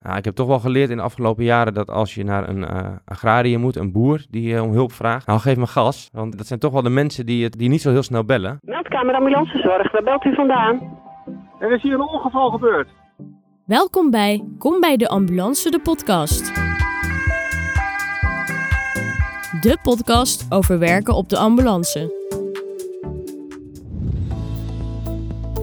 Nou, ik heb toch wel geleerd in de afgelopen jaren dat als je naar een uh, agrariër moet, een boer die uh, om hulp vraagt, nou geef me gas. Want dat zijn toch wel de mensen die, het, die niet zo heel snel bellen. Meldkamer Ambulancezorg, waar belt u vandaan? Er is hier een ongeval gebeurd. Welkom bij Kom bij de Ambulance, de podcast. De podcast over werken op de ambulance.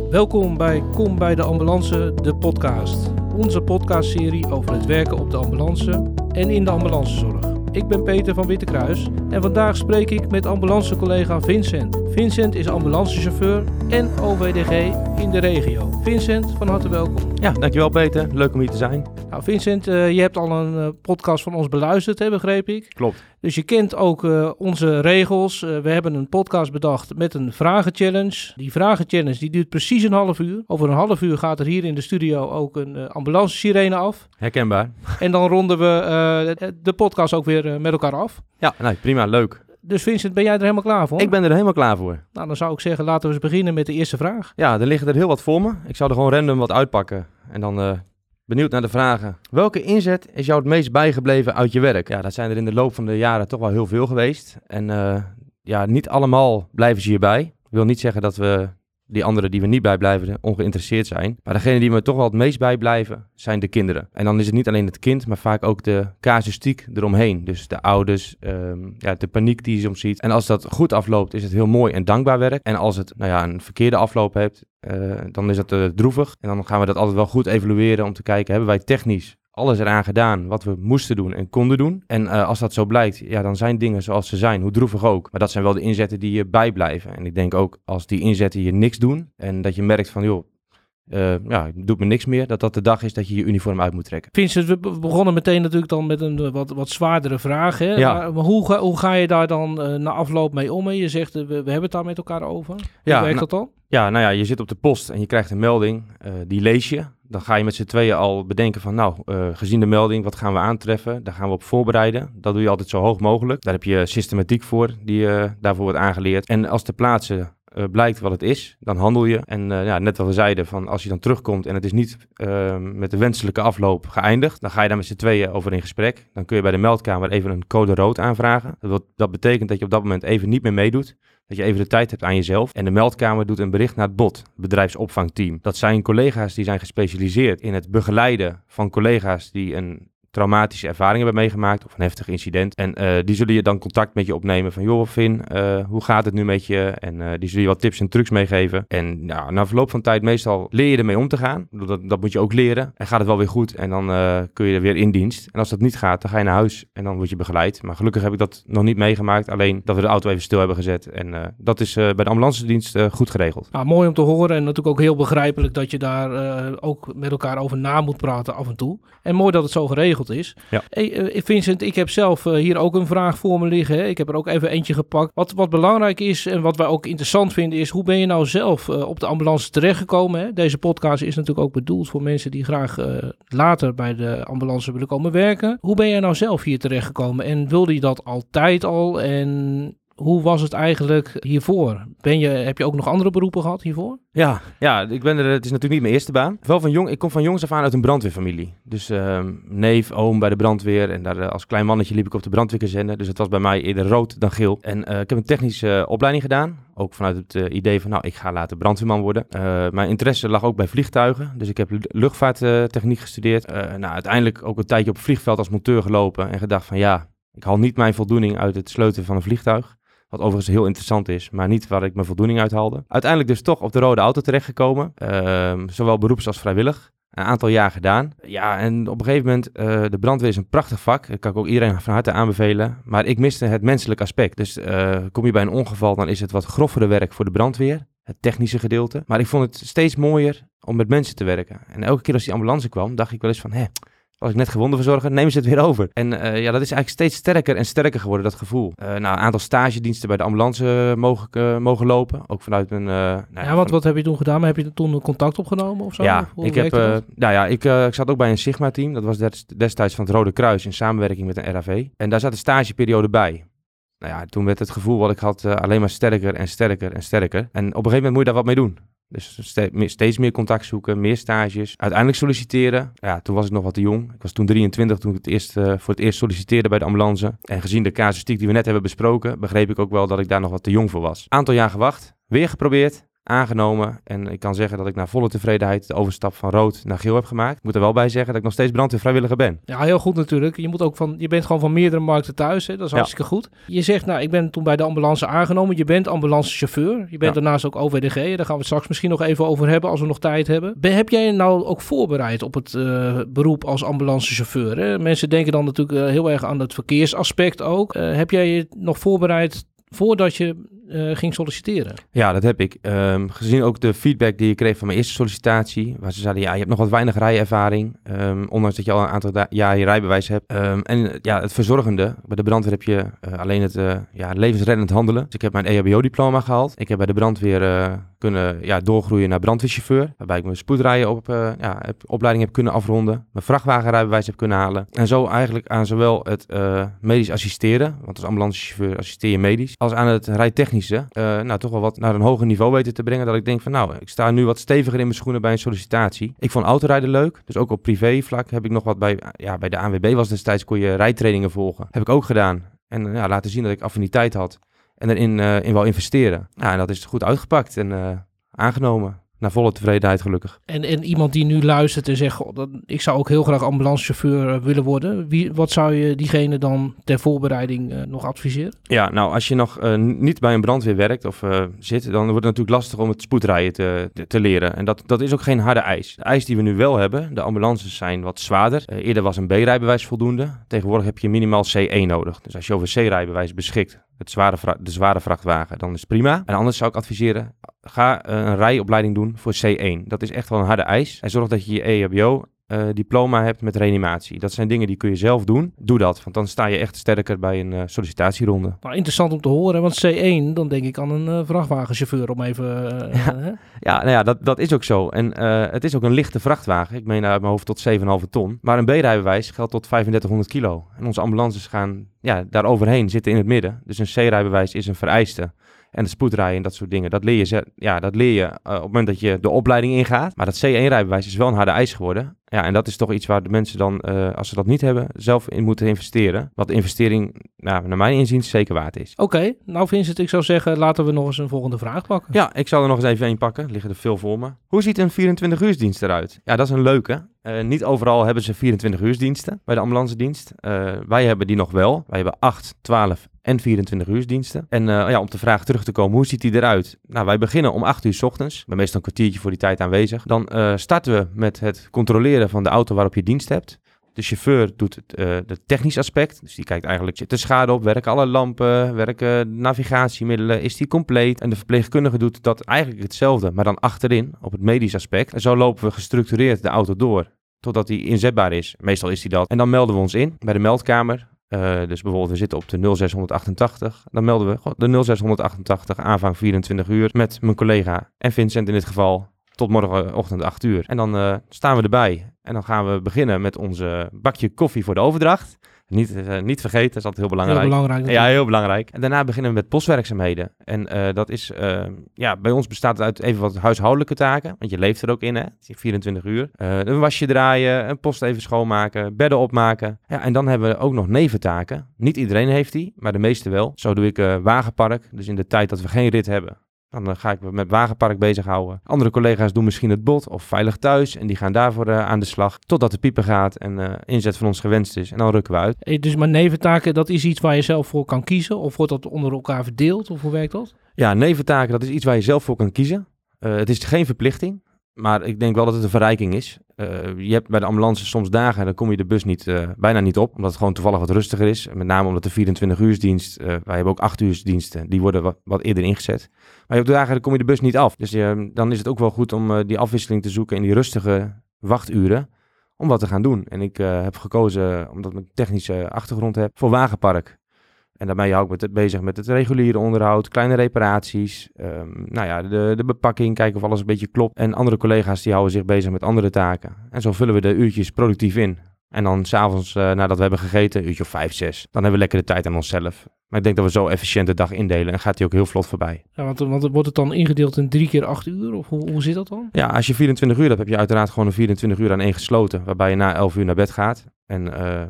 Welkom bij Kom bij de Ambulance, de podcast. Onze podcastserie over het werken op de ambulance en in de ambulancezorg. Ik ben Peter van Wittekruis en vandaag spreek ik met ambulancecollega Vincent. Vincent is ambulancechauffeur en OVDG in de regio. Vincent, van harte welkom. Ja, dankjewel Peter. Leuk om hier te zijn. Nou Vincent, uh, je hebt al een uh, podcast van ons beluisterd, hè, begreep ik? Klopt. Dus je kent ook uh, onze regels. we hebben een podcast bedacht met een vragenchallenge. Die vragenchallenge die duurt precies een half uur. Over een half uur gaat er hier in de studio ook een ambulance sirene af. Herkenbaar. En dan ronden we de podcast ook weer met elkaar af. Ja, nee, prima, leuk. Dus Vincent, ben jij er helemaal klaar voor? Ik ben er helemaal klaar voor. Nou, dan zou ik zeggen, laten we eens beginnen met de eerste vraag. Ja, er liggen er heel wat voor me. Ik zou er gewoon random wat uitpakken. En dan uh, benieuwd naar de vragen. Welke inzet is jou het meest bijgebleven uit je werk? Ja, dat zijn er in de loop van de jaren toch wel heel veel geweest. En uh, ja, niet allemaal blijven ze hierbij. Ik wil niet zeggen dat we die anderen die we niet bijblijven ongeïnteresseerd zijn. Maar degene die me toch wel het meest bijblijven zijn de kinderen. En dan is het niet alleen het kind, maar vaak ook de casuïstiek eromheen. Dus de ouders, um, ja, de paniek die je soms ziet. En als dat goed afloopt, is het heel mooi en dankbaar werk. En als het nou ja, een verkeerde afloop heeft, uh, dan is het uh, droevig. En dan gaan we dat altijd wel goed evalueren om te kijken, hebben wij technisch alles eraan gedaan wat we moesten doen en konden doen. En uh, als dat zo blijkt, ja, dan zijn dingen zoals ze zijn, hoe droevig ook. Maar dat zijn wel de inzetten die je bijblijven. En ik denk ook als die inzetten je niks doen en dat je merkt van, joh, uh, ja, doet me niks meer, dat dat de dag is dat je je uniform uit moet trekken. Vincent, we begonnen meteen natuurlijk dan met een wat, wat zwaardere vraag. Hè? Ja. Maar hoe, ga, hoe ga je daar dan uh, na afloop mee om? Je zegt, we, we hebben het daar met elkaar over. Hoe ja, werkt dat dan? Ja, nou ja, je zit op de post en je krijgt een melding, die lees je. Dan ga je met z'n tweeën al bedenken van, nou, uh, gezien de melding, wat gaan we aantreffen? Daar gaan we op voorbereiden. Dat doe je altijd zo hoog mogelijk. Daar heb je systematiek voor, die uh, daarvoor wordt aangeleerd. En als de plaatsen uh, blijkt wat het is, dan handel je. En ja, net wat we zeiden, van als je dan terugkomt en het is niet met de wenselijke afloop geëindigd, dan ga je daar met z'n tweeën over in gesprek. Dan kun je bij de meldkamer even een code rood aanvragen. Dat, dat betekent dat je op dat moment even niet meer meedoet. Dat je even de tijd hebt aan jezelf. En de meldkamer doet een bericht naar het BOT, bedrijfsopvangteam. Dat zijn collega's die zijn gespecialiseerd in het begeleiden van collega's die een traumatische ervaringen hebben meegemaakt of een heftig incident. En uh, die zullen je dan contact met je opnemen van, joh Vin, uh, hoe gaat het nu met je? En uh, die zullen je wat tips en trucs meegeven. En nou, na verloop van tijd meestal leer je ermee om te gaan. Dat, dat moet je ook leren. En gaat het wel weer goed en dan kun je er weer in dienst. En als dat niet gaat, dan ga je naar huis en dan word je begeleid. Maar gelukkig heb ik dat nog niet meegemaakt. Alleen dat we de auto even stil hebben gezet. En dat is bij de ambulance dienst goed geregeld. Nou, mooi om te horen en natuurlijk ook heel begrijpelijk dat je daar ook met elkaar over na moet praten af en toe. En mooi dat het zo geregeld is. Ja. Hey, uh, Vincent, ik heb zelf uh, hier ook een vraag voor me liggen. Hè. Ik heb er ook even eentje gepakt. Wat, wat belangrijk is en wat wij ook interessant vinden is... hoe ben je nou zelf uh, op de ambulance terechtgekomen? Hè? Deze podcast is natuurlijk ook bedoeld voor mensen... die graag later bij de ambulance willen komen werken. Hoe ben jij nou zelf hier terechtgekomen? En wilde je dat altijd al? En hoe was het eigenlijk hiervoor? Ben je, heb je ook nog andere beroepen gehad hiervoor? Ja, ja ik ben er, het is natuurlijk niet mijn eerste baan. Wel van jong, ik kom van jongs af aan uit een brandweerfamilie. Dus uh, neef, oom bij de brandweer. En daar, als klein mannetje liep ik op de brandweerkazerne. Dus het was bij mij eerder rood dan geel. En uh, ik heb een technische opleiding gedaan. Ook vanuit het idee van, nou, ik ga later brandweerman worden. mijn interesse lag ook bij vliegtuigen. Dus ik heb luchtvaarttechniek gestudeerd. nou, uiteindelijk ook een tijdje op het vliegveld als monteur gelopen. En gedacht van, ja, ik haal niet mijn voldoening uit het sleutelen van een vliegtuig. Wat overigens heel interessant is, maar niet waar ik mijn voldoening uit haalde. Uiteindelijk dus toch op de rode auto terechtgekomen. Uh, zowel beroeps als vrijwillig. Een aantal jaar gedaan. Ja, en op een gegeven moment, uh, de brandweer is een prachtig vak. Dat kan ik ook iedereen van harte aanbevelen. Maar ik miste het menselijk aspect. Dus uh, kom je bij een ongeval, dan is het wat groffere werk voor de brandweer. Het technische gedeelte. Maar ik vond het steeds mooier om met mensen te werken. En elke keer als die ambulance kwam, dacht ik wel eens van... Hé, als ik net gewonden verzorger, nemen ze het weer over. En uh, ja, dat is eigenlijk steeds sterker en sterker geworden, dat gevoel. Uh, nou, een aantal stagediensten bij de ambulance mogen, uh, mogen lopen. Ook vanuit een... Nou ja, wat, wat heb je toen gedaan? Maar heb je toen contact opgenomen of zo? Ja, ik, heb, nou ja ik, ik zat ook bij een Sigma-team. Dat was destijds van het Rode Kruis in samenwerking met een RAV. En daar zat een stageperiode bij. Nou ja, toen werd het gevoel wat ik had alleen maar sterker en sterker en sterker. En op een gegeven moment moet je daar wat mee doen. Dus steeds meer contact zoeken, meer stages. Uiteindelijk solliciteren. Ja, toen was ik nog wat te jong. Ik was toen 23 toen ik het eerst, eh, voor het eerst solliciteerde bij de ambulance. En gezien de casuïstiek die we net hebben besproken, begreep ik ook wel dat ik daar nog wat te jong voor was. Aantal jaar gewacht, weer geprobeerd, aangenomen. En ik kan zeggen dat ik naar volle tevredenheid de overstap van rood naar geel heb gemaakt. Ik moet er wel bij zeggen dat ik nog steeds brandweervrijwilliger ben. Ja, heel goed natuurlijk. Je, moet ook van, je bent gewoon van meerdere markten thuis. Hè? Dat is Ja. hartstikke goed. Je zegt, nou, ik ben toen bij de ambulance aangenomen. Je bent ambulancechauffeur. Je bent Ja. daarnaast ook OVDG. Daar gaan we het straks misschien nog even over hebben als we nog tijd hebben. Ben, heb jij je nou ook voorbereid op het eh, beroep als ambulancechauffeur? Hè? Mensen denken dan natuurlijk eh, heel erg aan het verkeersaspect ook. Eh, heb jij je nog voorbereid voordat je eh, ging solliciteren? Ja, dat heb ik. Ehm, gezien ook de feedback die ik kreeg van mijn eerste sollicitatie, waar ze zeiden, ja, je hebt nog wat weinig rijervaring, ehm, ondanks dat je al een aantal jaar je rijbewijs hebt. Ehm, en ja, het verzorgende, bij de brandweer heb je eh, alleen het eh, ja, levensreddend handelen. Dus ik heb mijn EHBO-diploma gehaald. Ik heb bij de brandweer ja, doorgroeien naar brandweerchauffeur, waarbij ik mijn spoedrijden op, eh, ja, heb, opleiding heb kunnen afronden, mijn vrachtwagenrijbewijs heb kunnen halen. En zo eigenlijk aan zowel het eh, medisch assisteren, want als ambulancechauffeur assisteer je medisch, als aan het rijtechnische, eh, nou toch wel wat naar een hoger niveau weten te brengen. Dat ik denk van nou, ik sta nu wat steviger in mijn schoenen bij een sollicitatie. Ik vond autorijden leuk, dus ook op privévlak heb ik nog wat bij, ja, bij de ANWB was destijds, kon je rijtrainingen volgen. Heb ik ook gedaan. En ja, laten zien dat ik affiniteit had en erin eh, in wil investeren. Ja, en dat is goed uitgepakt en eh, aangenomen. Naar volle tevredenheid gelukkig. En, en iemand die nu luistert en zegt, "Goh, dat, ik zou ook heel graag ambulancechauffeur eh, willen worden. Wie, wat zou je diegene dan ter voorbereiding nog adviseren? Ja, nou, als je nog niet bij een brandweer werkt of zit, dan wordt het natuurlijk lastig om het spoedrijden te, te, leren. En dat, dat is ook geen harde eis. De eis die we nu wel hebben, de ambulances zijn wat zwaarder. Eerder was een B-rijbewijs voldoende. Tegenwoordig heb je minimaal C1 nodig. Dus als je over C-rijbewijs beschikt, het zware de zware vrachtwagen, dan is prima. En anders zou ik adviseren, ga eh, een rijopleiding doen voor C1. Dat is echt wel een harde eis. En zorg dat je je EHBO eh, diploma hebt met reanimatie. Dat zijn dingen die kun je zelf doen. Doe dat, want dan sta je echt sterker bij een eh, sollicitatieronde. Nou, interessant om te horen, want C1, dan denk ik aan een eh, vrachtwagenchauffeur om even... Ja. hè? Ja, nou ja, dat, dat is ook zo. En het is ook een lichte vrachtwagen. Ik meen uit mijn hoofd tot 7,5 ton. Maar een B-rijbewijs geldt tot 3500 kilo. En onze ambulances gaan ja, daar overheen, zitten in het midden. Dus een C-rijbewijs is een vereiste. En het spoedrijden en dat soort dingen, dat leer je, ja, dat leer je op het moment dat je de opleiding ingaat. Maar dat C1-rijbewijs is wel een harde eis geworden. Ja, en dat is toch iets waar de mensen dan, eh, als ze dat niet hebben, zelf in moeten investeren. Wat de investering, nou, naar mijn inziens, zeker waard is. Oké, nou Vincent, ik zou zeggen, laten we nog eens een volgende vraag pakken. Ja, ik zal er nog eens even een pakken. Liggen er veel voor me. Hoe ziet een 24-uursdienst eruit? Ja, dat is een leuke. Eh, niet overal hebben ze 24-uursdiensten bij de ambulance dienst. Eh, wij hebben die nog wel. Wij hebben 8, 12 en 24-uursdiensten. En eh, ja, om de vraag terug te komen, hoe ziet die eruit? Nou, wij beginnen om 8 uur 's ochtends. Ik ben meestal een kwartiertje voor die tijd aanwezig. Dan starten we met het controleren van de auto waarop je dienst hebt. De chauffeur doet het, het technisch aspect. Dus die kijkt eigenlijk, zit er schade op? Werken alle lampen? Werken navigatiemiddelen? Is die compleet? En de verpleegkundige doet dat eigenlijk hetzelfde, maar dan achterin op het medisch aspect. En zo lopen we gestructureerd de auto door totdat die inzetbaar is. Meestal is die dat. En dan melden we ons in bij de meldkamer. Eh, dus bijvoorbeeld we zitten op de 0688. Dan melden we de 0688 aanvang 24 uur met mijn collega en Vincent in dit geval tot morgenochtend 8 uur. En dan eh, staan we erbij. En dan gaan we beginnen met onze bakje koffie voor de overdracht. Niet, eh, niet vergeten, dat is altijd heel belangrijk. Heel belangrijk. Ja, heel belangrijk. En daarna beginnen we met postwerkzaamheden. En eh, dat is, eh, ja, bij ons bestaat het uit even wat huishoudelijke taken. Want je leeft er ook in, hè. Het is 24 uur. Eh, een wasje draaien, een post even schoonmaken, bedden opmaken. Ja, en dan hebben we ook nog neventaken. Niet iedereen heeft die, maar de meeste wel. Zo doe ik wagenpark. Dus in de tijd dat we geen rit hebben. Dan eh, ga ik me met wagenpark bezighouden. Andere collega's doen misschien het bot of veilig thuis. En die gaan daarvoor eh, aan de slag. Totdat de pieper gaat en eh, inzet van ons gewenst is. En dan rukken we uit. Dus maar neventaken, dat is iets waar je zelf voor kan kiezen? Of wordt dat onder elkaar verdeeld? Of hoe werkt dat? Ja, neventaken, dat is iets waar je zelf voor kan kiezen. Het is geen verplichting, maar ik denk wel dat het een verrijking is. Eh, je hebt bij de ambulance soms dagen en dan kom je de bus niet, eh, bijna niet op, omdat het gewoon toevallig wat rustiger is. Met name omdat de 24-uursdienst, eh wij hebben ook 8-uursdiensten, die worden wat, eerder ingezet. Maar je hebt dagen, dan kom je de bus niet af. Dus eh, dan is het ook wel goed om die afwisseling te zoeken in die rustige wachturen, om wat te gaan doen. En ik heb gekozen, omdat ik technische achtergrond heb, voor wagenpark. En daarmee hou ik me te- bezig met het reguliere onderhoud, kleine reparaties. ehm, nou ja, de, de bepakking, kijken of alles een beetje klopt. En andere collega's die houden zich bezig met andere taken. En zo vullen we de uurtjes productief in. En dan s'avonds, eh nadat we hebben gegeten, een uurtje of vijf, zes, dan hebben we lekker de tijd aan onszelf. Maar ik denk dat we zo efficiënt de dag indelen en gaat hij ook heel vlot voorbij. Ja, want, want wordt het dan ingedeeld in drie keer acht uur? Of hoe, hoe zit dat dan? Ja, als je 24 uur hebt, heb je uiteraard gewoon een 24 uur aan één gesloten. Waarbij je na 11 uur naar bed gaat. En uh,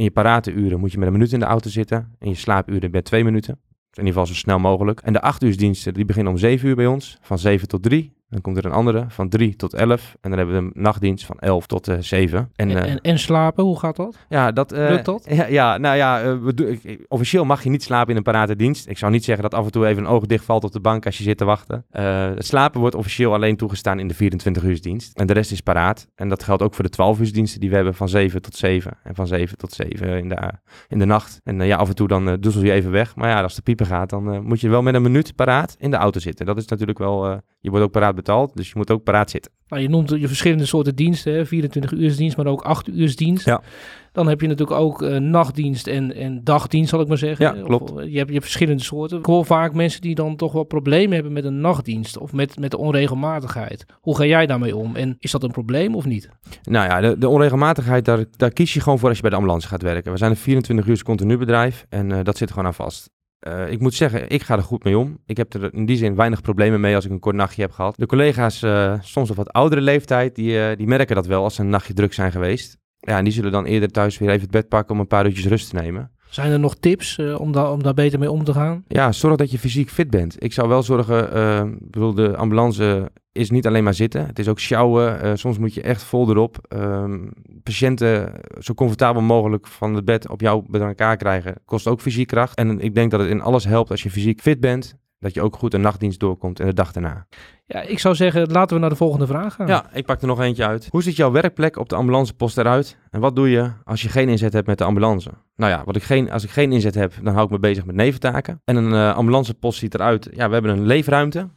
in je parate uren moet je met een minuut in de auto zitten. In je slaapuren met twee minuten. In ieder geval zo snel mogelijk. En de 8 uursdiensten die beginnen om 7 uur bij ons. Van 7 tot 3. Dan komt er een andere van 3 tot 11. En dan hebben we een nachtdienst van 11 tot uh, 7. En, en, en, en, slapen, hoe gaat dat? Ja, dat... Uh, Lukt dat? Ja, ja nou ja, uh, we officieel mag je niet slapen in een parate dienst. Ik zou niet zeggen dat af en toe even een oog dicht valt op de bank als je zit te wachten. het slapen wordt officieel alleen toegestaan in de 24 uursdienst. En de rest is paraat. En dat geldt ook voor de 12 uursdiensten die we hebben van 7 tot 7. En van 7 tot 7 in de, in de nacht. En ja, af en toe dan doezel je even weg. Maar ja, als de pieper gaat, dan moet je wel met een minuut paraat in de auto zitten. Dat is natuurlijk wel... je wordt ook paraat betaald, dus je moet ook paraat zitten. Nou, je noemt je verschillende soorten diensten, hè? 24 uursdienst, maar ook 8 uursdienst. Ja. Dan heb je natuurlijk ook uh, nachtdienst en, en dagdienst, zal ik maar zeggen. Ja, klopt. Of, je, hebt, je hebt verschillende soorten. Ik hoor vaak mensen die dan toch wel problemen hebben met een nachtdienst of met, met de onregelmatigheid. Hoe ga jij daarmee om? En is dat een probleem of niet? Nou ja, de, de onregelmatigheid, daar, daar kies je gewoon voor als je bij de ambulance gaat werken. We zijn een 24 uur continu bedrijf en uh, dat zit gewoon aan vast. Uh, ik moet zeggen, ik ga er goed mee om. Ik heb er in die zin weinig problemen mee als ik een kort nachtje heb gehad. De collega's, uh, soms op wat oudere leeftijd, die, uh, die merken dat wel als ze een nachtje druk zijn geweest. Ja, en die zullen dan eerder thuis weer even het bed pakken om een paar uurtjes rust te nemen. Zijn er nog tips om, da om daar beter mee om te gaan? Ja, zorg dat je fysiek fit bent. Ik zou wel zorgen, ik bedoel, de ambulance is niet alleen maar zitten. Het is ook sjouwen. Uh, soms moet je echt vol erop. Um, patiënten zo comfortabel mogelijk van het bed op jou bij elkaar krijgen. Kost ook fysiek kracht. En ik denk dat het in alles helpt als je fysiek fit bent. Dat je ook goed een nachtdienst doorkomt en de dag daarna. Ja, ik zou zeggen, laten we naar de volgende vraag gaan. Ja, ik pak er nog eentje uit. Hoe ziet jouw werkplek op de ambulancepost eruit? En wat doe je als je geen inzet hebt met de ambulance? Nou ja, wat ik geen, als ik geen inzet heb, dan hou ik me bezig met neventaken. En een uh, ambulancepost ziet eruit. Ja, we hebben een leefruimte.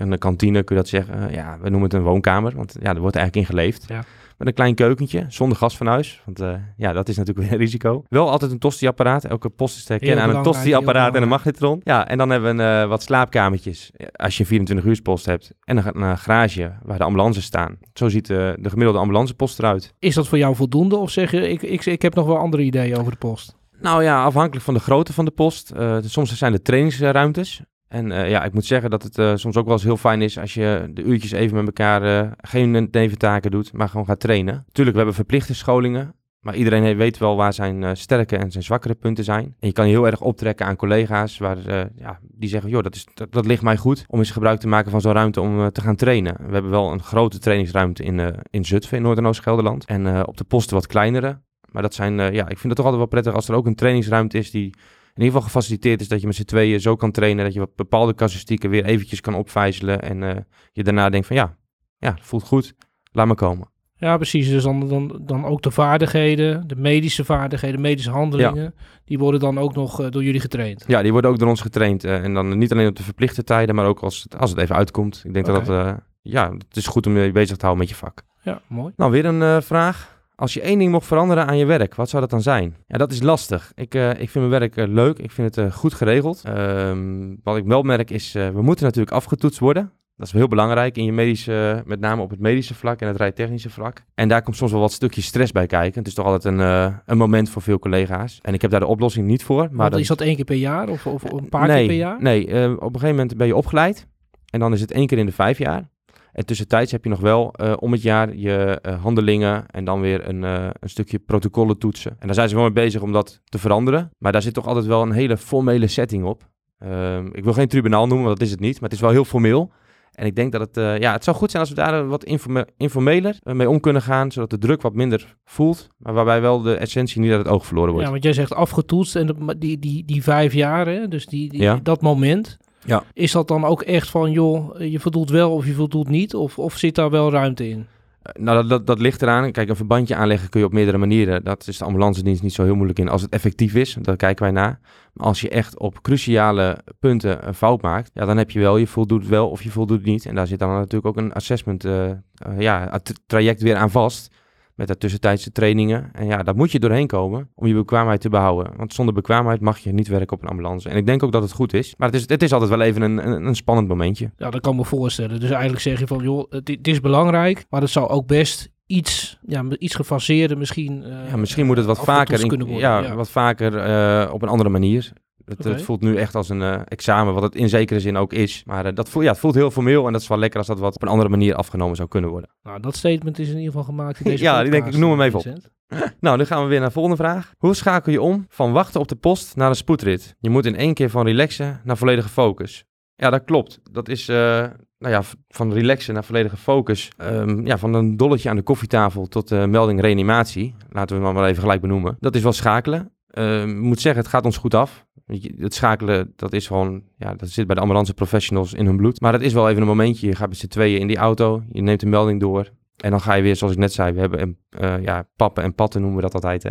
En de kantine kun je dat zeggen. ja, we noemen het een woonkamer, want ja, er wordt eigenlijk in geleefd. Ja. Met een klein keukentje, zonder gas van huis. Want uh, ja, dat is natuurlijk weer een risico. Wel altijd een tosti-apparaat. Elke post is te herkennen aan een tosti-apparaat en een magnetron. Ja, en dan hebben we een, uh, wat slaapkamertjes, als je een 24 uur post hebt. En een, een garage waar de ambulances staan. Zo ziet uh, de gemiddelde ambulancepost eruit. Is dat voor jou voldoende? Of zeg je, ik, ik, ik heb nog wel andere ideeën over de post? Nou ja, afhankelijk van de grootte van de post. soms zijn er trainingsruimtes. En uh, ja, ik moet zeggen dat het uh, soms ook wel eens heel fijn is als je de uurtjes even met elkaar uh, geen neventaken doet, maar gewoon gaat trainen. Tuurlijk, we hebben verplichte scholingen, maar iedereen weet wel waar zijn sterke en zijn zwakkere punten zijn. En je kan je heel erg optrekken aan collega's waar, ja, die zeggen, joh, dat, is, dat, ligt mij goed om eens gebruik te maken van zo'n ruimte om te gaan trainen. We hebben wel een grote trainingsruimte in, in Zutphen in Noord- en Oost-Gelderland. En op de posten wat kleinere. Maar dat zijn, ja, ik vind het toch altijd wel prettig als er ook een trainingsruimte is die ieder geval gefaciliteerd is dat je met z'n tweeën zo kan trainen. Dat je wat bepaalde casuïstieken weer eventjes kan opvijzelen. En uh, je daarna denkt van ja, ja, voelt goed. Laat me komen. Ja, precies. Dus dan, dan, dan ook de vaardigheden, de medische vaardigheden, medische handelingen. Ja. Die worden dan ook nog uh, door jullie getraind. Ja, die worden ook door ons getraind. Uh, en dan niet alleen op de verplichte tijden, maar ook als het, als het even uitkomt. Ik denk okay. dat dat, ja, het is goed om je bezig te houden met je vak. Ja, mooi. Nou, weer een vraag. Als je één ding mocht veranderen aan je werk, wat zou dat dan zijn? Ja, dat is lastig. Ik, uh, ik vind mijn werk uh, leuk. Ik vind het uh, goed geregeld. Um, wat ik wel merk is, we moeten natuurlijk afgetoetst worden. Dat is heel belangrijk in je medische, met name op het medische vlak en het rijtechnische vlak. En daar komt soms wel wat stukjes stress bij kijken. Het is toch altijd een, een moment voor veel collega's. En ik heb daar de oplossing niet voor. Maar dat... Is dat één keer per jaar of, of een paar nee, keer per jaar? Nee, op een gegeven moment ben je opgeleid. En dan is het één keer in de vijf jaar. En tussentijds heb je nog wel uh, om het jaar je uh, handelingen en dan weer een, uh, een stukje protocollen toetsen. En daar zijn ze wel mee bezig om dat te veranderen. Maar daar zit toch altijd wel een hele formele setting op. Ehm, ik wil geen tribunaal noemen, want dat is het niet. Maar het is wel heel formeel. En ik denk dat het, ja, het zou goed zijn als we daar wat informe informeler mee om kunnen gaan, zodat de druk wat minder voelt, maar waarbij wel de essentie niet uit het oog verloren wordt. Ja, want jij zegt afgetoetst en die, die, die vijf jaar, hè, dus die, die ja. dat moment, ja. Is dat dan ook echt van, joh, je voldoet wel of je voldoet niet? Of, of zit daar wel ruimte in? Nou, dat, dat, dat, ligt eraan. Kijk, een verbandje aanleggen kun je op meerdere manieren. Dat is de ambulance dienst niet zo heel moeilijk in. Als het effectief is, daar kijken wij naar. Maar als je echt op cruciale punten een fout maakt, ja, dan heb je wel, je voldoet wel of je voldoet niet. En daar zit dan natuurlijk ook een assessment, uh, uh, ja, traject weer aan vast met de tussentijdse trainingen. En ja, daar moet je doorheen komen om je bekwaamheid te behouden. Want zonder bekwaamheid mag je niet werken op een ambulance. En ik denk ook dat het goed is. Maar het is, het is altijd wel even een, een, een spannend momentje. Ja, dat kan me voorstellen. Dus eigenlijk zeg je van, joh, het, het is belangrijk, maar het zou ook best iets, ja, iets gefaseerder misschien. Uh, ja, misschien moet het wat vaker, in, worden, ja, ja, wat vaker uh, op een andere manier. Het, het voelt nu echt als een eh, examen, wat het in zekere zin ook is. Maar eh, dat voelt, ja, het voelt heel formeel en dat is wel lekker als dat wat op een andere manier afgenomen zou kunnen worden. Nou, dat statement is in ieder geval gemaakt in deze Ja, die denk ik, noem hem even op. Vincent. Nou, nu gaan we weer naar de volgende vraag. Hoe schakel je om van wachten op de post naar een spoedrit? Je moet in één keer van relaxen naar volledige focus. Ja, dat klopt. Dat is eh, nou ja, van relaxen naar volledige focus. Ehm, ja, van een dolletje aan de koffietafel tot de melding reanimatie. Laten we het maar even gelijk benoemen. Dat is wel schakelen. Ik moet zeggen, het gaat ons goed af. Het schakelen, dat is gewoon, ja, dat zit bij de ambulance professionals in hun bloed. Maar het is wel even een momentje. Je gaat met z'n tweeën in die auto. Je neemt de melding door. En dan ga je weer, zoals ik net zei, we hebben een, eh, ja, pappen en patten noemen we dat altijd. Hè.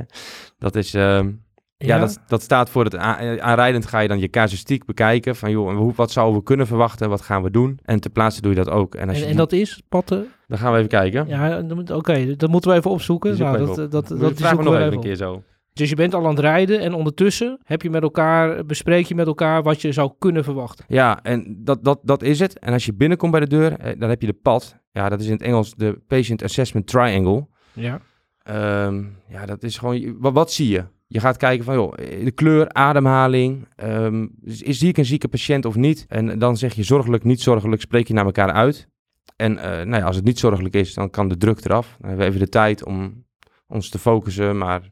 Dat is, ehm, ja, Dat, dat staat voor het eh, aanrijdend ga je dan je casuïstiek bekijken. Van joh, hoe, wat zouden we kunnen verwachten? Wat gaan we doen? En ter plaatse doe je dat ook. En, als En, je en dat is, patten? dan gaan we even kijken. Ja, oké, dat moeten we even opzoeken. Nou, dat, even dat, op. dat, dat vragen we nog even een keer zo. Dus je bent al aan het rijden en ondertussen heb je met elkaar, bespreek je met elkaar wat je zou kunnen verwachten. Ja, en dat, dat, dat is het. En als je binnenkomt bij de deur, eh, dan heb je de pad. Ja, dat is in het Engels de Patient Assessment Triangle. Ja. Ehm, ja, dat is gewoon... Wat, wat zie je? Je gaat kijken van, joh, de kleur, ademhaling. ehm, is, zie ik een zieke patiënt of niet? En dan zeg je zorgelijk, niet zorgelijk, spreek je naar elkaar uit. En eh, nou ja, als het niet zorgelijk is, dan kan de druk eraf. Dan hebben we even de tijd om ons te focussen, maar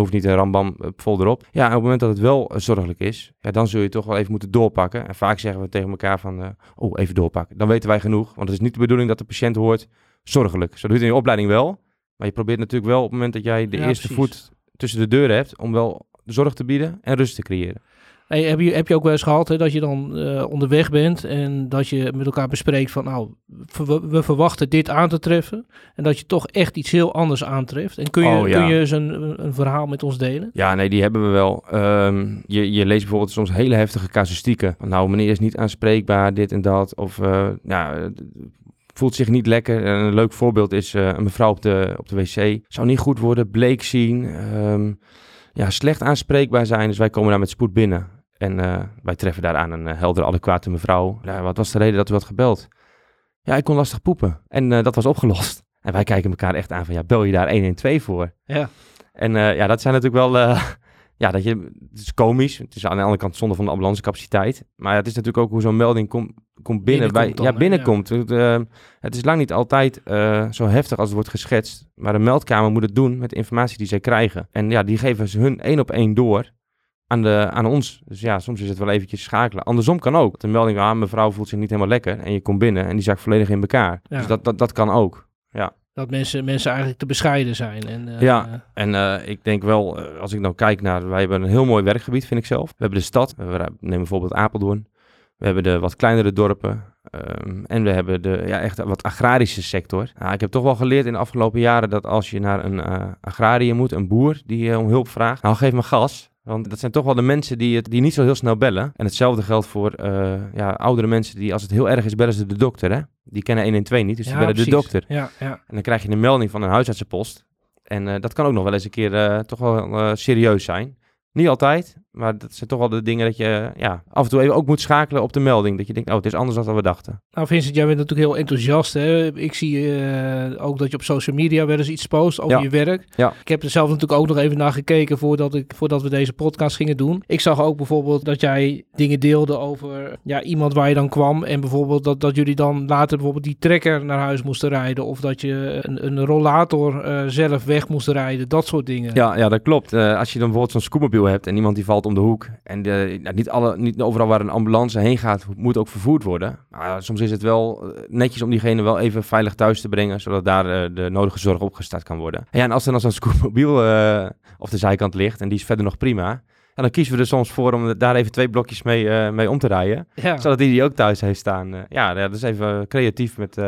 hoeft niet een rambam eh, vol erop. Ja, en op het moment dat het wel eh, zorgelijk is, ja, dan zul je toch wel even moeten doorpakken. En vaak zeggen we tegen elkaar van, eh, oh, even doorpakken. Dan weten wij genoeg, want het is niet de bedoeling dat de patiënt hoort zorgelijk. Zo doe je het in je opleiding wel. Maar je probeert natuurlijk wel op het moment dat jij de Ja, eerste precies. voet tussen de deuren hebt, om wel zorg te bieden en rust te creëren. Hey, heb, je, heb je ook wel eens gehad hè, dat je dan eh, onderweg bent en dat je met elkaar bespreekt van nou, we verwachten dit aan te treffen en dat je toch echt iets heel anders aantreft. En kun je, Oh, ja. kun je eens een, een verhaal met ons delen? Ja, nee, die hebben we wel. Ehm, je, je leest bijvoorbeeld soms hele heftige casuïstieken. Nou, meneer is niet aanspreekbaar, dit en dat. Of eh, voelt zich niet lekker. En een leuk voorbeeld is eh, een mevrouw op de, op de wc. Zou niet goed worden, bleek zien. ehm, ja, slecht aanspreekbaar zijn. Dus wij komen daar met spoed binnen. En eh, wij treffen daaraan een uh, heldere, adequate mevrouw. Ja, wat was de reden dat u had gebeld? Ja, ik kon lastig poepen. En eh, dat was opgelost. En wij kijken elkaar echt aan van, ja, bel je daar 112 voor? Ja. En eh, ja, dat zijn natuurlijk wel, eh, ja, dat je, het is komisch. Het is aan de andere kant zonde van de ambulancecapaciteit. Maar het is natuurlijk ook hoe zo'n melding komt komt binnen. Binnenkomt bij, dan, ja, binnenkomt. Het, eh, het is lang niet altijd eh, zo heftig als het wordt geschetst. Maar een meldkamer moet het doen met de informatie die zij krijgen. En ja, die geven ze hun één op één door aan, de, aan ons. Dus ja, soms is het wel eventjes schakelen. Andersom kan ook. De melding, ah, mevrouw voelt zich niet helemaal lekker. En je komt binnen en die zakt volledig in elkaar. Ja. Dus dat, dat, dat kan ook. Dat mensen, mensen eigenlijk te bescheiden zijn. En, eh, Ja. En eh, ik denk wel, eh, als ik nou kijk naar, wij hebben een heel mooi werkgebied, vind ik zelf. We hebben de stad, we neem bijvoorbeeld Apeldoorn. We hebben de wat kleinere dorpen. ehm, en we hebben de ja, echt wat agrarische sector. Nou, ik heb toch wel geleerd in de afgelopen jaren dat als je naar een eh agrariër moet, een boer die om hulp vraagt, nou geef me gas. Want dat zijn toch wel de mensen die, het, die niet zo heel snel bellen. En hetzelfde geldt voor eh, ja, oudere mensen die, als het heel erg is, bellen ze de dokter. Hè? Die kennen 112 niet, dus die Ja, bellen de dokter. Ja, ja. En dan krijg je een melding van een huisartsenpost. En eh, dat kan ook nog wel eens een keer eh, toch wel serieus zijn. Niet altijd, maar dat zijn toch wel de dingen dat je ja, af en toe even ook moet schakelen op de melding. Dat je denkt, oh, het is anders dan we dachten. Nou Vincent, jij bent natuurlijk heel enthousiast. Hè? Ik zie eh, ook dat je op social media wel eens iets post over Ja. je werk. Ja. Ik heb er zelf natuurlijk ook nog even naar gekeken voordat, ik, voordat we deze podcast gingen doen. Ik zag ook bijvoorbeeld dat jij dingen deelde over ja, iemand waar je dan kwam. En bijvoorbeeld dat, dat jullie dan later bijvoorbeeld die trekker naar huis moesten rijden. Of dat je een, een rollator eh, zelf weg moest rijden. Dat soort dingen. Ja, ja dat klopt. Eh, als je dan bijvoorbeeld zo'n scootmobiel hebt en iemand die valt om de hoek. En de, nou, niet, alle, niet overal waar een ambulance heen gaat, moet ook vervoerd worden. Maar soms is het wel eh, netjes om diegene wel even veilig thuis te brengen, zodat daar eh, de nodige zorg opgestart kan worden. Ja, en als dan als zo'n scootmobiel eh op de zijkant ligt en die is verder nog prima. Ja, dan kiezen we er soms voor om daar even twee blokjes mee, mee om te rijden. Ja. Zodat die die ook thuis heeft staan. Ja, dat is even creatief met...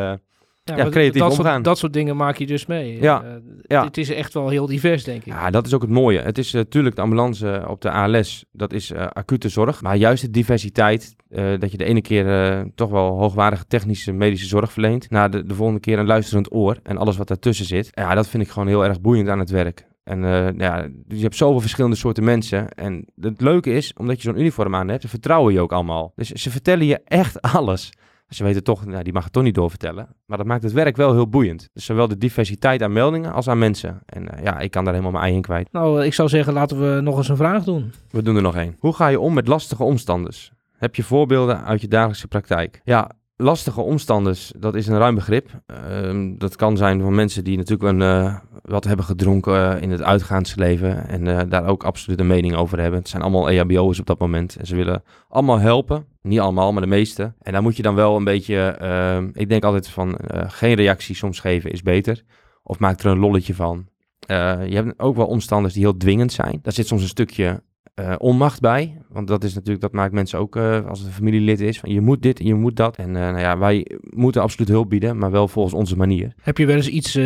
Ja, Ja, maar creatief dat omgaan. Soort, dat soort dingen maak je dus mee. Ja, Eh, ja. Het is echt wel heel divers, denk ik. Ja, dat is ook het mooie. Het is natuurlijk de ambulance op de ALS, dat is eh, acute zorg. Maar juist de diversiteit, eh, dat je de ene keer eh, toch wel hoogwaardige technische medische zorg verleent. Na de, de volgende keer een luisterend oor en alles wat daartussen zit. Ja, dat vind ik gewoon heel erg boeiend aan het werk. En eh, ja, je hebt zoveel verschillende soorten mensen. En het leuke is, omdat je zo'n uniform aan hebt, ze vertrouwen je ook allemaal. Dus ze vertellen je echt alles. Ze weten toch, nou, die mag het toch niet doorvertellen. Maar dat maakt het werk wel heel boeiend. Dus zowel de diversiteit aan meldingen als aan mensen. En eh, ja, ik kan daar helemaal mijn ei in kwijt. Nou, eh, ik zou zeggen, laten we nog eens een vraag doen. We doen er nog één. Hoe ga je om met lastige omstanders? Heb je voorbeelden uit je dagelijkse praktijk? Ja, lastige omstanders, dat is een ruim begrip. Ehm, dat kan zijn van mensen die natuurlijk een, eh, wat hebben gedronken eh, in het uitgaansleven en eh, daar ook absoluut een mening over hebben. Het zijn allemaal EHBO'ers op dat moment en ze willen allemaal helpen. Niet allemaal, maar de meeste. En daar moet je dan wel een beetje, ik denk altijd van geen reactie soms geven is beter. Of maak er een lolletje van. Je hebt ook wel omstanders die heel dwingend zijn. Daar zit soms een stukje eh, onmacht bij. Want dat is natuurlijk, dat maakt mensen ook eh, als het een familielid is. Van je moet dit en je moet dat. En eh, nou ja, wij moeten absoluut hulp bieden, maar wel volgens onze manier. Heb je wel eens iets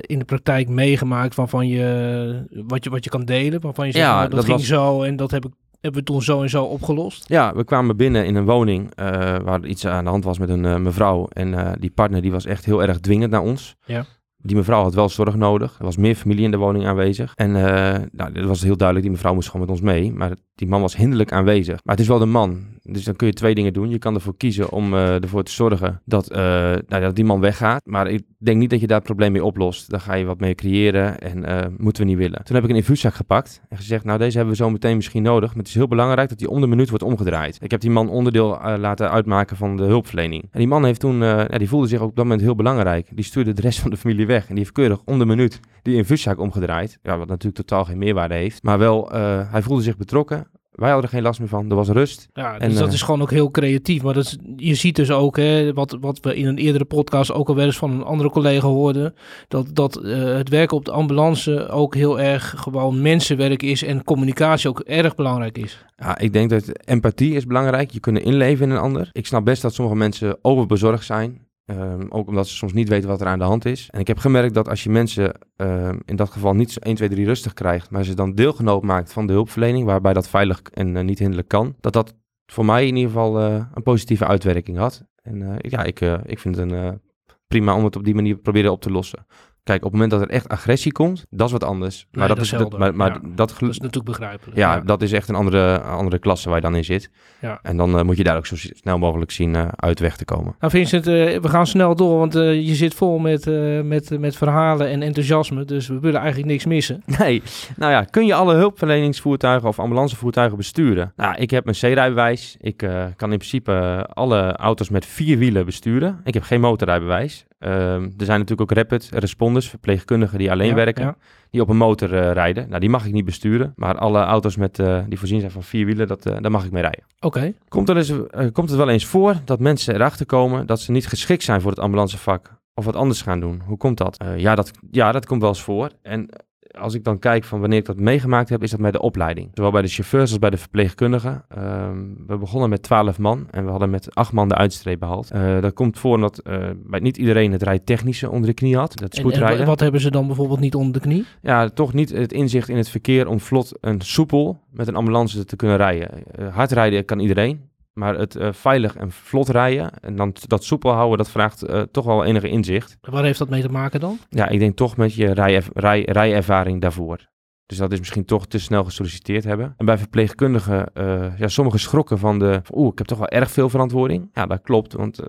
in de praktijk meegemaakt waarvan je, wat je, wat je kan delen? Waarvan je zegt, Ja, nou, dat, dat ging was- zo en dat heb ik, hebben we toen zo en zo opgelost? Ja, we kwamen binnen in een woning waar iets aan de hand was met een mevrouw. En die partner die was echt heel erg dwingend naar ons. Ja. Die mevrouw had wel zorg nodig. Er was meer familie in de woning aanwezig. En eh nou, dat was heel duidelijk, die mevrouw moest gewoon met ons mee. Maar die man was hinderlijk aanwezig. Maar het is wel de man. Dus dan kun je twee dingen doen. Je kan ervoor kiezen om eh, ervoor te zorgen dat, eh, nou, dat die man weggaat. Maar ik denk niet dat je daar het probleem mee oplost. Daar ga je wat mee creëren en eh, moeten we niet willen. Toen heb ik een infuuszak gepakt en gezegd, nou deze hebben we zo meteen misschien nodig. Maar het is heel belangrijk dat die om de minuut wordt omgedraaid. Ik heb die man onderdeel laten uitmaken van de hulpverlening. En die man heeft toen, ja, die voelde zich op dat moment heel belangrijk. Die stuurde de rest van de familie weg. En die heeft keurig om de minuut die infuuszak omgedraaid. Ja, wat natuurlijk totaal geen meerwaarde heeft. Maar wel, hij voelde zich betrokken. Wij hadden er geen last meer van. Er was rust. Ja, En, dus dat eh, is gewoon ook heel creatief. Maar dat is, je ziet dus ook, hè, wat, wat we in een eerdere podcast ook al wel eens van een andere collega hoorden, dat, dat eh, het werken op de ambulance ook heel erg gewoon mensenwerk is en communicatie ook erg belangrijk is. Ja, ik denk dat empathie is belangrijk. Je kunnen inleven in een ander. Ik snap best dat sommige mensen overbezorgd zijn. Ehm, ook omdat ze soms niet weten wat er aan de hand is. En ik heb gemerkt dat als je mensen ehm, in dat geval niet zo 1, 2, 3 rustig krijgt, maar ze dan deelgenoot maakt van de hulpverlening, waarbij dat veilig en eh, niet hinderlijk kan, dat dat voor mij in ieder geval eh, een positieve uitwerking had. En eh, ja, ik, ik vind het een, prima om het op die manier proberen op te lossen. Kijk, op het moment dat er echt agressie komt, dat is wat anders. Nee, dat is helder, maar, maar ja. dat, Dat is natuurlijk begrijpelijk. ja, dat is echt een andere, andere klasse waar je dan in zit. Ja. En dan eh, moet je daar ook zo snel mogelijk zien eh, uit weg te komen. Nou Vincent, eh, we gaan snel door, want je zit vol met, met, met verhalen en enthousiasme. Dus we willen eigenlijk niks missen. Nee, nou ja, kun je alle hulpverleningsvoertuigen of ambulancevoertuigen besturen? Nou, ik heb mijn C-rijbewijs. Ik kan in principe alle auto's met vier wielen besturen. Ik heb geen motorrijbewijs. Ehm, er zijn natuurlijk ook rapid responders, verpleegkundigen die alleen Ja, werken. ja. Die op een motor eh, rijden. Nou, die mag ik niet besturen. Maar alle auto's met, eh, die voorzien zijn van vier wielen, dat, eh, daar mag ik mee rijden. Oké, Komt, er eens, eh, komt het wel eens voor dat mensen erachter komen dat ze niet geschikt zijn voor het ambulancevak of wat anders gaan doen? Hoe komt dat? Ja, dat? Ja, dat komt wel eens voor. En als ik dan kijk van wanneer ik dat meegemaakt heb, is dat bij de opleiding. Zowel bij de chauffeurs als bij de verpleegkundigen. Ehm, we begonnen met 12 man en we hadden met 8 man de uitstreep behaald. Eh, dat komt voor omdat eh, bij niet iedereen het rijtechnische onder de knie had. Dat en, wat hebben ze dan bijvoorbeeld niet onder de knie? Ja, toch niet het inzicht in het verkeer om vlot en soepel met een ambulance te kunnen rijden. Eh, hard rijden kan iedereen, maar het eh, veilig en vlot rijden en dan dat soepel houden, dat vraagt eh, toch wel enige inzicht. Waar heeft dat mee te maken dan? Ja, ik denk toch met je rij, rij, rijervaring daarvoor. Dus dat is misschien toch te snel gesolliciteerd hebben. En bij verpleegkundigen, eh, ja, sommigen schrokken van de, oeh, ik heb toch wel erg veel verantwoording. Ja, dat klopt, want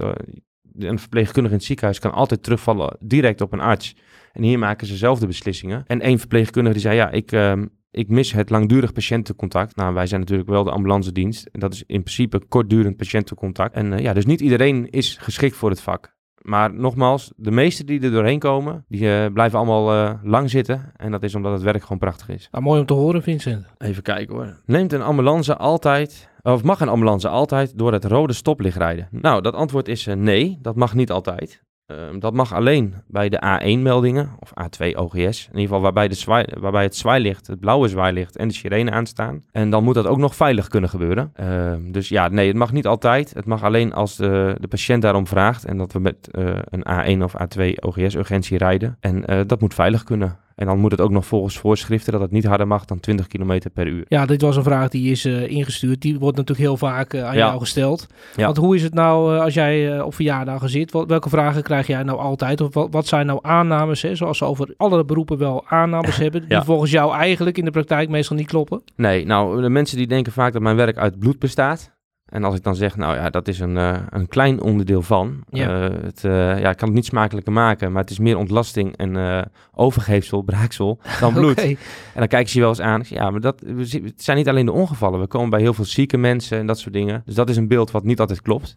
een verpleegkundige in het ziekenhuis kan altijd terugvallen direct op een arts. En hier maken ze zelf de beslissingen. En één verpleegkundige die zei, ja, ik, ehm, ik mis het langdurig patiëntencontact. Nou, wij zijn natuurlijk wel de ambulance dienst. En dat is in principe kortdurend patiëntencontact. En eh, ja, dus niet iedereen is geschikt voor het vak. Maar nogmaals, de meesten die er doorheen komen, die eh, blijven allemaal eh, lang zitten. En dat is omdat het werk gewoon prachtig is. Nou, mooi om te horen, Vincent. Even kijken hoor. Neemt een ambulance altijd, of mag een ambulance altijd door het rode stoplicht rijden? Nou, dat antwoord is nee, dat mag niet altijd. Ehm, dat mag alleen bij de A1-meldingen of A2 OGS. In ieder geval waarbij, de waarbij het zwaailicht, het blauwe zwaailicht en de sirene aanstaan. En dan moet dat ook nog veilig kunnen gebeuren. Ehm, dus ja, nee, het mag niet altijd. Het mag alleen als de, de patiënt daarom vraagt en dat we met eh, een A1 of A2 OGS-urgentie rijden. En eh, dat moet veilig kunnen. En dan moet het ook nog volgens voorschriften dat het niet harder mag dan 20 km per uur. Ja, dit was een vraag die is eh, ingestuurd. Die wordt natuurlijk heel vaak eh, aan Ja. jou gesteld. Ja. Want hoe is het nou eh, als jij op verjaardagen zit? Wat, welke vragen krijg jij nou altijd? Of wat, wat zijn nou aannames? Hè? Zoals ze over alle beroepen wel aannames hebben. Die Ja. volgens jou eigenlijk in de praktijk meestal niet kloppen. Nee, nou, de mensen die denken vaak dat mijn werk uit bloed bestaat. En als ik dan zeg, nou ja, dat is een, eh, een klein onderdeel van. Ja. Eh, het, eh, ja, ik kan het niet smakelijker maken, maar het is meer ontlasting en overgeefsel, braaksel, dan bloed. En dan kijken ze je wel eens aan. Ik zeg, Ja, maar dat, het zijn niet alleen de ongevallen. We komen bij heel veel zieke mensen en dat soort dingen. Dus dat is een beeld wat niet altijd klopt.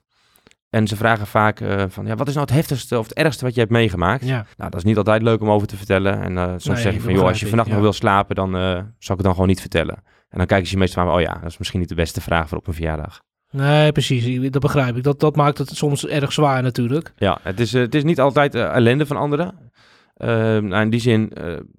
En ze vragen vaak van, ja, wat is nou het heftigste of het ergste wat je hebt meegemaakt? Ja. Nou, dat is niet altijd leuk om over te vertellen. En soms Nee, zeg ik dat van, joh, als je vannacht ja. nog wil slapen, dan zal ik het dan gewoon niet vertellen. En dan kijken ze meestal van, oh ja, dat is misschien niet de beste vraag voor op een verjaardag. Nee, precies. Dat begrijp ik. Dat, dat maakt het soms erg zwaar natuurlijk. Ja, het is, eh, het is niet altijd eh, ellende van anderen. Eh, nou, in die zin,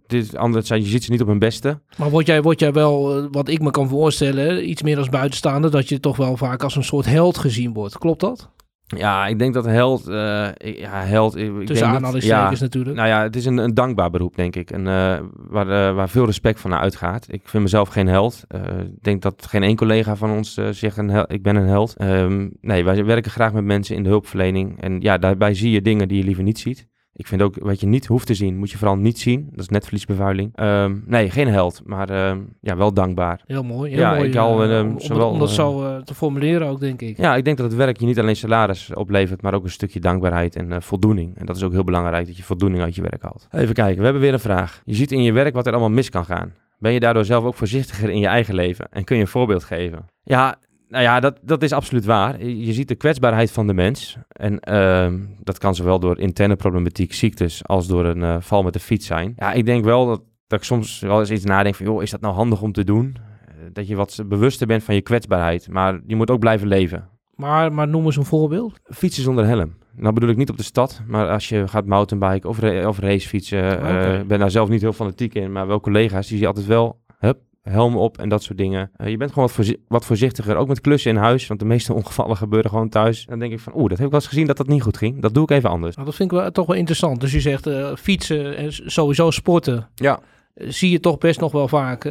is anders, je ziet ze niet op hun beste. Maar word jij, word jij wel, wat ik me kan voorstellen, iets meer als buitenstaander, dat je toch wel vaak als een soort held gezien wordt. Klopt dat? Ja, ik denk dat held, eh, ik- ja, held, ik, ik Tussen denk niet- aanhalingstekens ja, natuurlijk. Nou ja, het is een, een dankbaar beroep, denk ik. En, eh, waar, eh, waar veel respect van uitgaat. Ik vind mezelf geen held. Ik denk dat geen één collega van ons zegt, een ik ben een held. Ehm, nee, wij werken graag met mensen in de hulpverlening. En ja, daarbij zie je dingen die je liever niet ziet. Ik vind ook, wat je niet hoeft te zien, moet je vooral niet zien. Dat is netvliesbevuiling. Ehm, nee, geen held, maar ehm, ja, wel dankbaar. Heel mooi. Heel Ja, mooi ik hou, eh, eh, om, om, zowel, om dat eh, zo eh, te formuleren ook, denk ik. Ja, ik denk dat het werk je niet alleen salaris oplevert, maar ook een stukje dankbaarheid en eh, voldoening. En dat is ook heel belangrijk, dat je voldoening uit je werk haalt. Even kijken, we hebben weer een vraag. Je ziet in je werk wat er allemaal mis kan gaan. Ben je daardoor zelf ook voorzichtiger in je eigen leven? En kun je een voorbeeld geven? Ja, nou ja, dat, dat is absoluut waar. Je ziet de kwetsbaarheid van de mens. En ehm, dat kan zowel door interne problematiek, ziektes, als door een eh, val met de fiets zijn. Ja, ik denk wel dat, dat ik soms wel eens iets nadenk van, joh, is dat nou handig om te doen? Eh, Dat je wat bewuster bent van je kwetsbaarheid. Maar je moet ook blijven leven. Maar, maar noem eens een voorbeeld. Fietsen zonder helm. Nou bedoel ik niet op de stad, maar als je gaat mountainbiken of, ra- of racefietsen. Oké. eh, Ik ben daar zelf niet heel fanatiek in, maar wel collega's die zie je altijd wel, hup, helm op en dat soort dingen. Eh, je bent gewoon wat, voorzi- wat voorzichtiger, ook met klussen in huis, want de meeste ongevallen gebeuren gewoon thuis. Dan denk ik van, oeh, dat heb ik wel eens gezien dat dat niet goed ging. Dat doe ik even anders. Nou, dat vind ik wel, toch wel interessant. Dus je zegt eh, fietsen en sowieso sporten. Ja. Eh, Zie je toch best nog wel vaak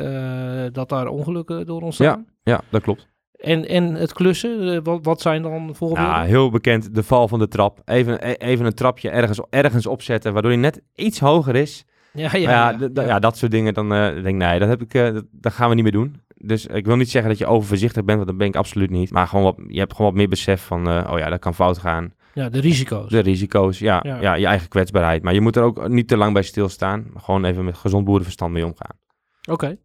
dat daar ongelukken door ontstaan. Ja, dat klopt. En, en het klussen, wat, wat zijn dan voorbeelden? Ja, heel bekend, de val van de trap. Even, e- even een trapje ergens, ergens opzetten, waardoor hij net iets hoger is. Ja, Ja, ja, ja, dat soort dingen. Dan eh, denk ik, nee, dat, heb ik, eh, dat, dat gaan we niet meer doen. Dus ik wil niet zeggen dat je overvoorzichtig bent, want dat ben ik absoluut niet. Maar gewoon wat, je hebt gewoon wat meer besef van, eh, oh ja, dat kan fout gaan. Ja, de risico's. De risico's, ja, Ja. ja. je eigen kwetsbaarheid. Maar je moet er ook niet te lang bij stilstaan. Gewoon even met gezond boerenverstand mee omgaan. Oké.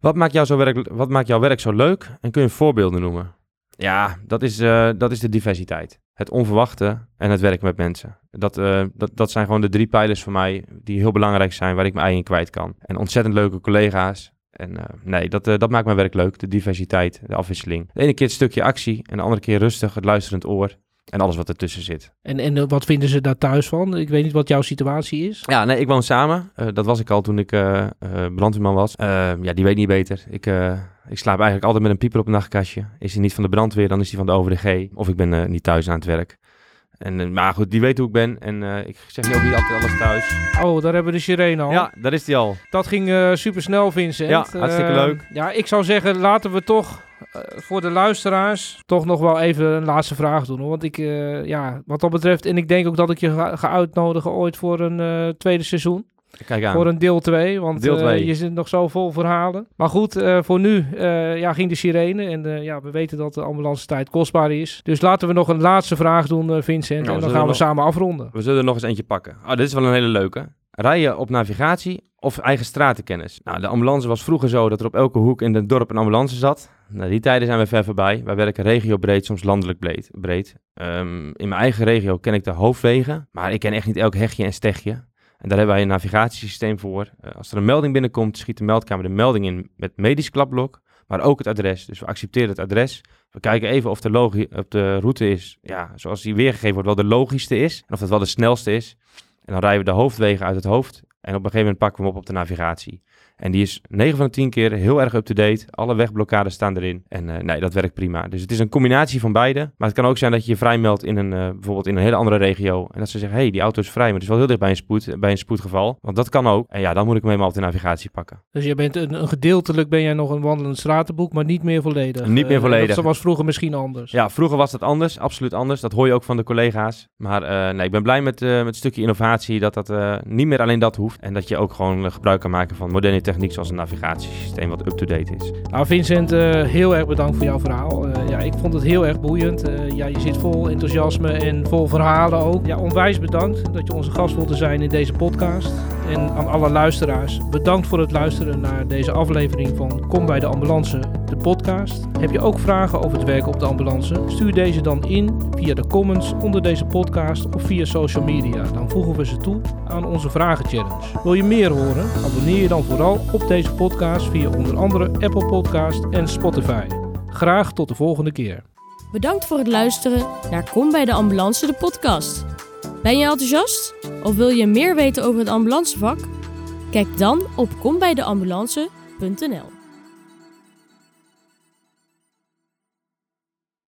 Wat maakt, jou zo werk, wat maakt jouw werk zo leuk? En kun je voorbeelden noemen? Ja, dat is, eh, dat is de diversiteit. Het onverwachte en het werken met mensen. Dat, eh, dat, dat zijn gewoon de drie pijlers voor mij die heel belangrijk zijn, waar ik mijn ei in kwijt kan. En ontzettend leuke collega's. En eh, nee, dat, eh, dat maakt mijn werk leuk. De diversiteit, de afwisseling. De ene keer een stukje actie en de andere keer rustig, het luisterend oor. En alles wat ertussen zit. En, en wat vinden ze daar thuis van? Ik weet niet wat jouw situatie is. Ja, nee, ik woon samen. Dat was ik al toen ik brandweerman was. Ja, die weet niet beter. Ik, ik slaap eigenlijk altijd met een pieper op een nachtkastje. Is hij niet van de brandweer, dan is hij van de OVDG. Of ik ben eh, niet thuis aan het werk. En, eh, maar goed, die weet hoe ik ben. En eh, ik zeg niet ook niet altijd alles thuis. Oh, daar hebben we de sirene al. Ja, daar is hij al. Dat ging eh super snel, Vincent. Ja, hartstikke leuk. Ja, ik zou zeggen, laten we toch voor de luisteraars toch nog wel even een laatste vraag doen. Hoor. Want ik, ja, wat dat betreft, en ik denk ook dat ik je ga, ga uitnodigen ooit voor een tweede seizoen. Kijk aan. Voor een deel 2, want Deel eh, je zit nog zo vol verhalen. Maar goed, eh, voor nu eh, ja, ging de sirene. En ja, we weten dat de ambulance tijd kostbaar is. Dus laten we nog een laatste vraag doen, Vincent. Nou, en dan gaan we nog- samen afronden. We zullen er nog eens eentje pakken. Oh, dit is wel een hele leuke. Rij je op navigatie of eigen stratenkennis? Nou, de ambulance was vroeger zo dat er op elke hoek in het dorp een ambulance zat. Nou, die tijden zijn we ver voorbij. Wij werken regiobreed, soms landelijk breed. breed. Ehm, in mijn eigen regio ken ik de hoofdwegen, maar ik ken echt niet elk hegje en stegje. En daar hebben wij een navigatiesysteem voor. Eh, als er een melding binnenkomt, schiet de meldkamer de melding in met medisch klapblok, maar ook het adres. Dus we accepteren het adres. We kijken even of de, logi- of de route is, ja, zoals die weergegeven wordt, wel de logischste is. En of het wel de snelste is. En dan rijden we de hoofdwegen uit het hoofd. En op een gegeven moment pakken we hem op op de navigatie. En die is 9 van de 10 keer heel erg up-to-date. Alle wegblokkades staan erin. En eh, nee, dat werkt prima. Dus het is een combinatie van beide. Maar het kan ook zijn dat je je vrij meldt in een, eh, bijvoorbeeld in een hele andere regio. En dat ze zeggen, hé, hey, die auto is vrij. Maar het is wel heel dicht bij een, spoed, bij een spoedgeval. Want dat kan ook. En ja, dan moet ik hem helemaal op de navigatie pakken. Dus je bent een, een gedeeltelijk ben jij nog een wandelend stratenboek, maar niet meer volledig. Niet meer Eh, volledig. dat was vroeger misschien anders. Ja, vroeger was dat anders. Absoluut anders. Dat hoor je ook van de collega's. Maar nee, ik ben blij met, met het stukje innovatie. Dat dat niet meer alleen dat hoeft. En dat je ook gewoon gebruik kan maken van moderne techniek zoals een navigatiesysteem wat up-to-date is. Nou, Vincent, eh, heel erg bedankt voor jouw verhaal. Eh, ja, ik vond het heel erg boeiend. Eh, ja, je zit vol enthousiasme en vol verhalen ook. Ja, onwijs bedankt dat je onze gast wilde zijn in deze podcast. En aan alle luisteraars, bedankt voor het luisteren naar deze aflevering van Kom bij de Ambulance, de podcast. Heb je ook vragen over het werken op de ambulance? Stuur deze dan in via de comments onder deze podcast of via social media. Dan voegen we ze toe aan onze vragen challenge. Wil je meer horen? Abonneer je dan vooral op deze podcast via onder andere Apple Podcast en Spotify. Graag tot de volgende keer. Bedankt voor het luisteren naar Kom bij de Ambulance, de podcast. Ben je enthousiast? Of wil je meer weten over het ambulancevak? Kijk dan op kombijdeambulance.nl